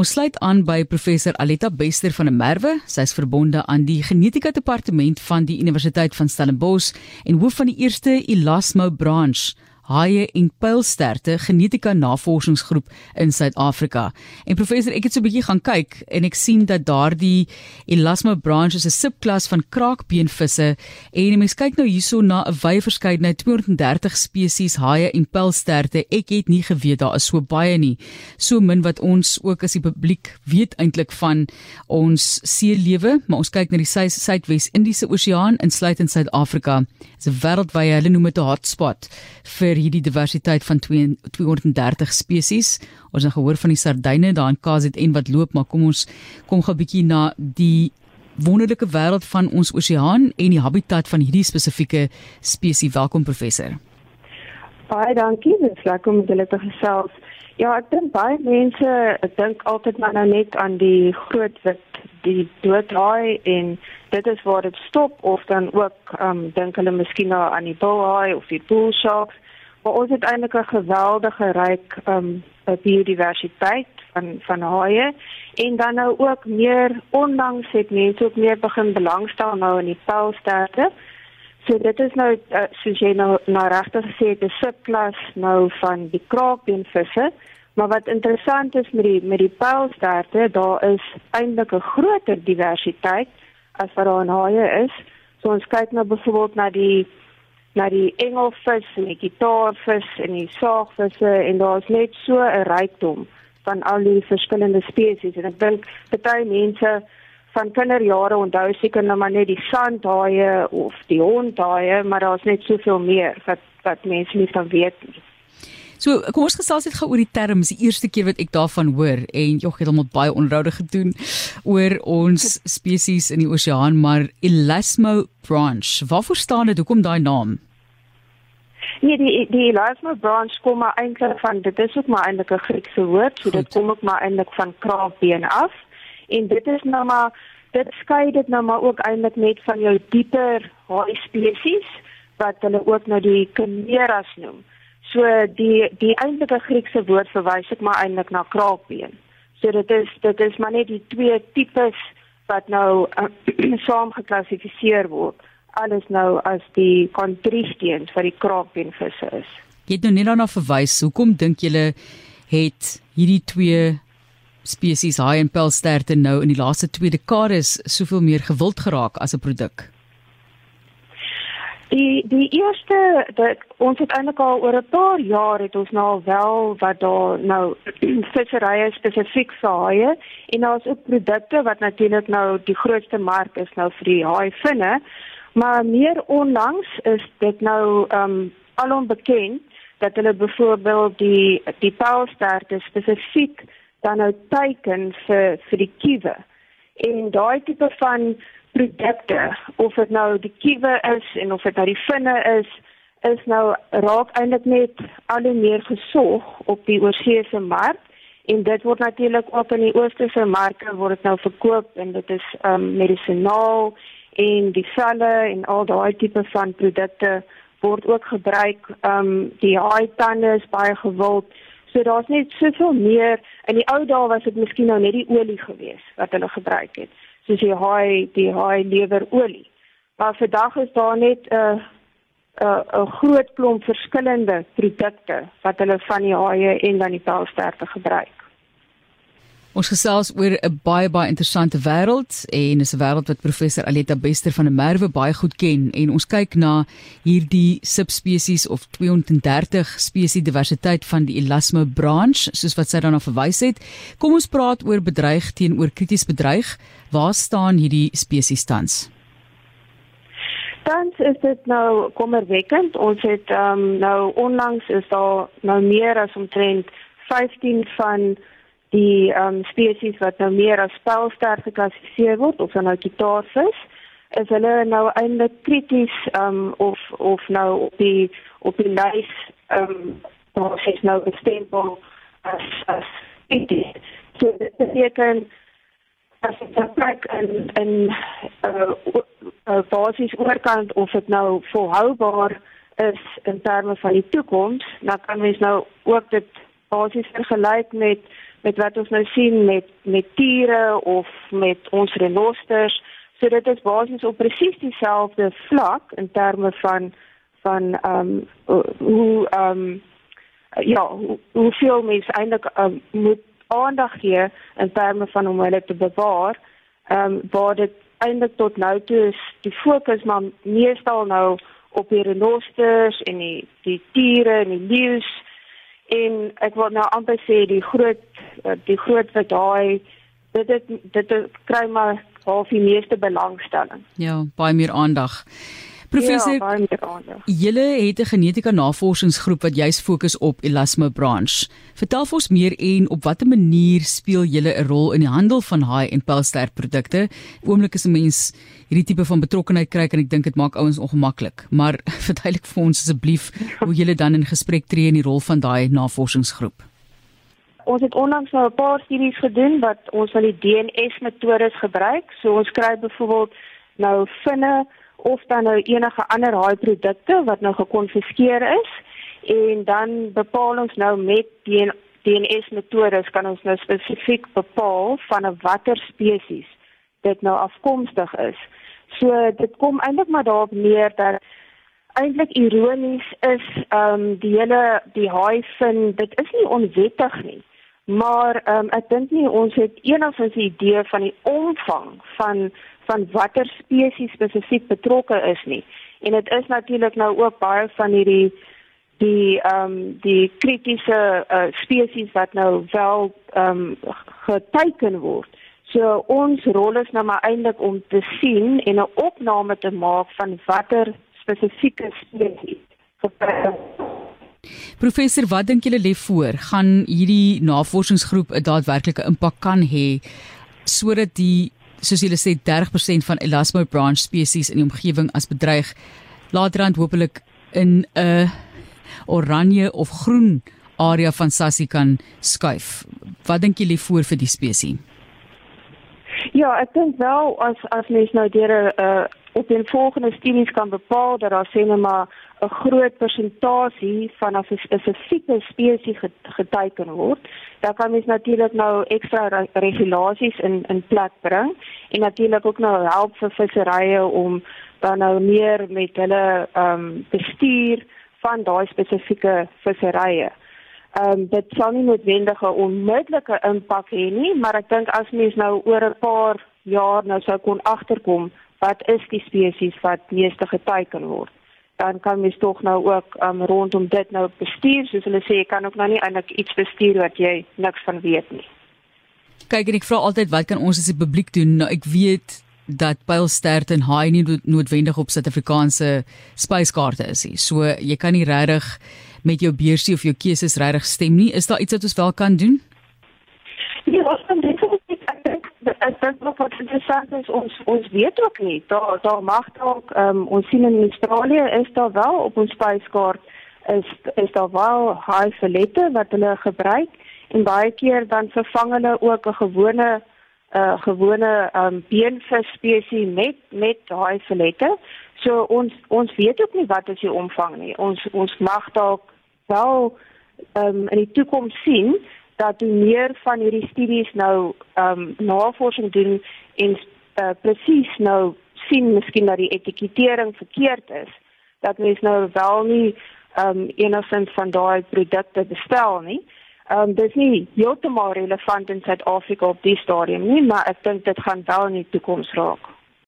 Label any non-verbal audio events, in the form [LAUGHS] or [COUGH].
Ons sluit aan by professor Aletta Bester van der Merwe. Sy is verbonde aan die genetika departement van die Universiteit van Stellenbosch en hoof van die eerste Elasmo branch haie en pylsterte genetika navorsingsgroep in Suid-Afrika. En professor, ek het so 'n bietjie gaan kyk en ek sien dat daardie Elasmo branch is 'n subklas van kraakbeenvisse en mens kyk nou hierso na 'n wye verskeidenheid 230 spesies haie en pylsterte. Ek het nie geweet daar is so baie nie. So min wat ons ook as die publiek weet eintlik van ons seelewe, maar ons kyk na die Suidwes-Indiese Oseaan insluitend Suid-Afrika. Dit is 'n wêreldwye, hulle noem dit 'n hotspot vir hierdie diversiteit van 230 spesies. Ons het gehoor van die sardyne daar in KZN wat loop, maar kom ons kom gou 'n bietjie na die wonderlike wêreld van ons oseaan en die habitat van hierdie spesifieke spesies. Welkom professor. Baie dankie, dit is lekker om julle te gesels. Ja, ek dink baie mense, dink altyd maar nou net aan die groot wit die doodhaai en dit is waar dit stop of dan ook ehm um, dink hulle miskien nou aan die bullhaai of die bull sharks Maar ons het eintlik 'n geweldige ryk um biodiversiteit van van haie en dan nou ook meer onlangs het mense ook meer begin belangstel nou in die pylsterte. So dit is nou uh, soos jy nou nou regtig gesê het 'n subklas nou van die kraakbeenvisse. Maar wat interessant is met die met die pylsterte, daar is eintlik 'n groter diversiteit as wat daar in haie is. So ons kyk nou byvoorbeeld na die na die engelvis en die gitaarvis en die saagvisse en daar's net so 'n rykdom van al die verskillende spesies en ek dink baie mense van kinderjare onthou seker nou maar net die sandhaie of die hondhaie maar daar's net soveel meer wat wat mense nie van weet nie. So, kom ons gesels net gou oor die term. Dis die eerste keer wat ek daarvan hoor en jog het hom baie onderhoude gedoen oor ons [LAUGHS] spesies in die oseaan, maar Elasmo branch. Waarvoor staan dit? Hoekom daai naam? Nee, die die Elasmo branch kom maar eintlik van dit is ook maar eintlik 'n Griekse woord, so Goed. dit kom ook maar eintlik van kraakbeen af. En dit is nou maar dit skei dit nou maar ook eintlik net van jou dieper haai spesies wat hulle ook nou die chimeras noem. So die die eintlike Griekse woord verwys ek maar eintlik na kraakbeen. So dit is dit is maar net die twee tipes wat nou [CLEARS THROAT] uh, saam geklassifiseer word. Alles nou as die kontristeens vir die kraakbeenvisse is. Jy het nou net daarna verwys. Hoekom dink julle het hierdie twee spesies haai en pylsterte nou in die laaste 2 dekades soveel meer gewild geraak as 'n produk? Die die eerste dat ons het eintlik al oor 'n paar jaar het ons nou wel wat daar nou [CLEARS THROAT] visserye spesifiek vir haie en daar's ook produkte wat natuurlik nou die grootste mark is nou vir die haaivinne maar meer onlangs is dit nou ehm um, alom bekend dat hulle byvoorbeeld die die paalsterte spesifiek dan nou teiken vir vir die kiewe. En daai tipe van produkte of dit nou die kiewe is en of dit nou die vinne is is nou raak eintlik net al hoe meer gesog op die oorseese mark en dit word natuurlik ook in die oosterse marke word dit nou verkoop en dit is um medisinaal en die selle en al daai tipe van produkte word ook gebruik. Um die haai tande is baie gewild. So daar's net soveel meer. In die ou dae was dit miskien nou net die olie geweest wat hulle gebruik het soos die haai die haai lewerolie. Maar vandag is daar net 'n uh, 'n uh, 'n groot klomp verskillende produkte wat hulle van die haie en dan die paalsterte gebruik. Ons gesels oor 'n baie baie interessante wêreld en is 'n wêreld wat professor Aletta Bester van der Merwe baie goed ken en ons kyk na hierdie subspesies of 230 spesies diversiteit van die Elasmo branch soos wat sy daarna verwys het. Kom ons praat oor bedreig teenoor krities bedreig. Waar staan hierdie spesies tans? Tans is dit nou kommerwekkend. Ons het ehm um, nou onlangs is daar nou meer as omtrent 15 van die um, spesies wat nou meer as spelster geklassifiseer word of dan nou gitaarvis is hulle nou eintlik krities um, of of nou op die op die lys ehm um, daar is nou gestempel as as krities so dit beteken as dit kyk en en uh, uh, basis oorkant of dit nou volhoubaar is in terme van die toekoms dan kan mens nou ook dit basies vergelyk met met wat ons nou sien met met diere of met ons renosters. So dit is basies op presies dieselfde vlak in terme van van ehm um, hoe ehm um, ja, hoe, hoeveel mense eintlik um, moet aandag gee in terme van om hulle te bewaar. Ehm um, waar dit eintlik tot nou toe is die fokus maar meestal nou op die renosters en die die diere en die leeu's en ek wil nou amper sê die groot eh, die groot wat daai dit dit dit kry maar half die meeste belangstelling. Ja, baie meer aandag. Professor, ja, julle het 'n genetika navorsingsgroep wat juis fokus op elasmobranche. Vertel ons meer en op watter manier speel julle 'n rol in die handel van haai en pelsterk produkte? Oomblik is 'n mens hierdie tipe van betrokkenheid kry en ek dink dit maak ouens ongemaklik. Maar [LAUGHS] verduidelik vir ons asseblief hoe julle dan in gesprek tree in die rol van daai navorsingsgroep. Ons het onlangs nou 'n paar studies gedoen wat ons van die DNS-metodes gebruik. So ons kry byvoorbeeld nou vinne of dan nou enige ander haai produkte wat nou gekonfiskeer is en dan bepaal ons nou met DNS metodes kan ons nou spesifiek bepaal van 'n watter spesies dit nou afkomstig is. So dit kom eintlik maar daarop neer dat eintlik ironies is ehm um, die hele die haai vind dit is nie onwettig nie. Maar ehm um, ek dink nie ons het enigsins 'n idee van die omvang van van watter spesies spesifiek betrokke is nie. En dit is natuurlik nou ook baie van hierdie die ehm um, die kritiese uh, spesies wat nou wel ehm um, geteken word. So ons rol is nou maar eintlik om te sien en 'n opname te maak van watter spesifieke spesies Professor, wat dink julle lê voor? Gaan hierdie navorsingsgroep 'n daadwerklike impak kan hê sodat die soos julle sê 30% van Elasmo branch spesies in die omgewing as bedreig laterand hopelik in 'n oranje of groen area van Sassie kan skuif. Wat dink julle voor vir die spesies? Ja, ek dink wel as as mens nou deur 'n uh, op die volgende studies kan bepaal dat daar sê net maar 'n groot persentasie van 'n spesifieke spesies geteken word, dan kan mens natuurlik nou ekstra regulasies in in plek bring en natuurlik ook nou help vir visserye om dan nou meer met hulle ehm um, bestuur van daai spesifieke visserye. Ehm um, dit sal nie noodwendig 'n onmiddellike impak hê nie, maar ek dink as mens nou oor 'n paar jaar nou sou kon agterkom wat is die spesies wat meeste geteken word dan kan mens tog nou ook um, rondom dit nou bestuur soos hulle sê jy kan ook nou nie eintlik iets bestuur wat jy niks van weet nie. Kyk en ek vra altyd wat kan ons as die publiek doen? Nou ek weet dat pylstert en haai nie noodwendig op Suid-Afrikaanse spyskaarte is nie. So jy kan nie regtig met jou beursie of jou keuses regtig stem nie. Is daar iets wat ons wel kan doen? Ja, ons kan dit ek dink nog wat interessant is ons ons weet ook nie. Daar daar mag dalk um, ons sien in Australië is daar wel op ons spyskaart is is daar wel haai filette wat hulle gebruik en baie keer dan vervang hulle ook 'n gewone 'n uh, gewone um, beenvis spesies met met haai filette so ons ons weet ook nie wat is die omvang nie. Ons ons mag dalk wel um, in die toekoms sien dat hoe meer van hierdie studies nou ehm um, navorsing doen en uh, presies nou sien miskien dat die etikettering verkeerd is dat mens nou wel nie ehm um, enigsins van daai produkte bestel nie. Ehm um, dis nie heeltemal relevant in Suid-Afrika op die stadium nie, maar ek dink dit gaan wel in die toekoms raak.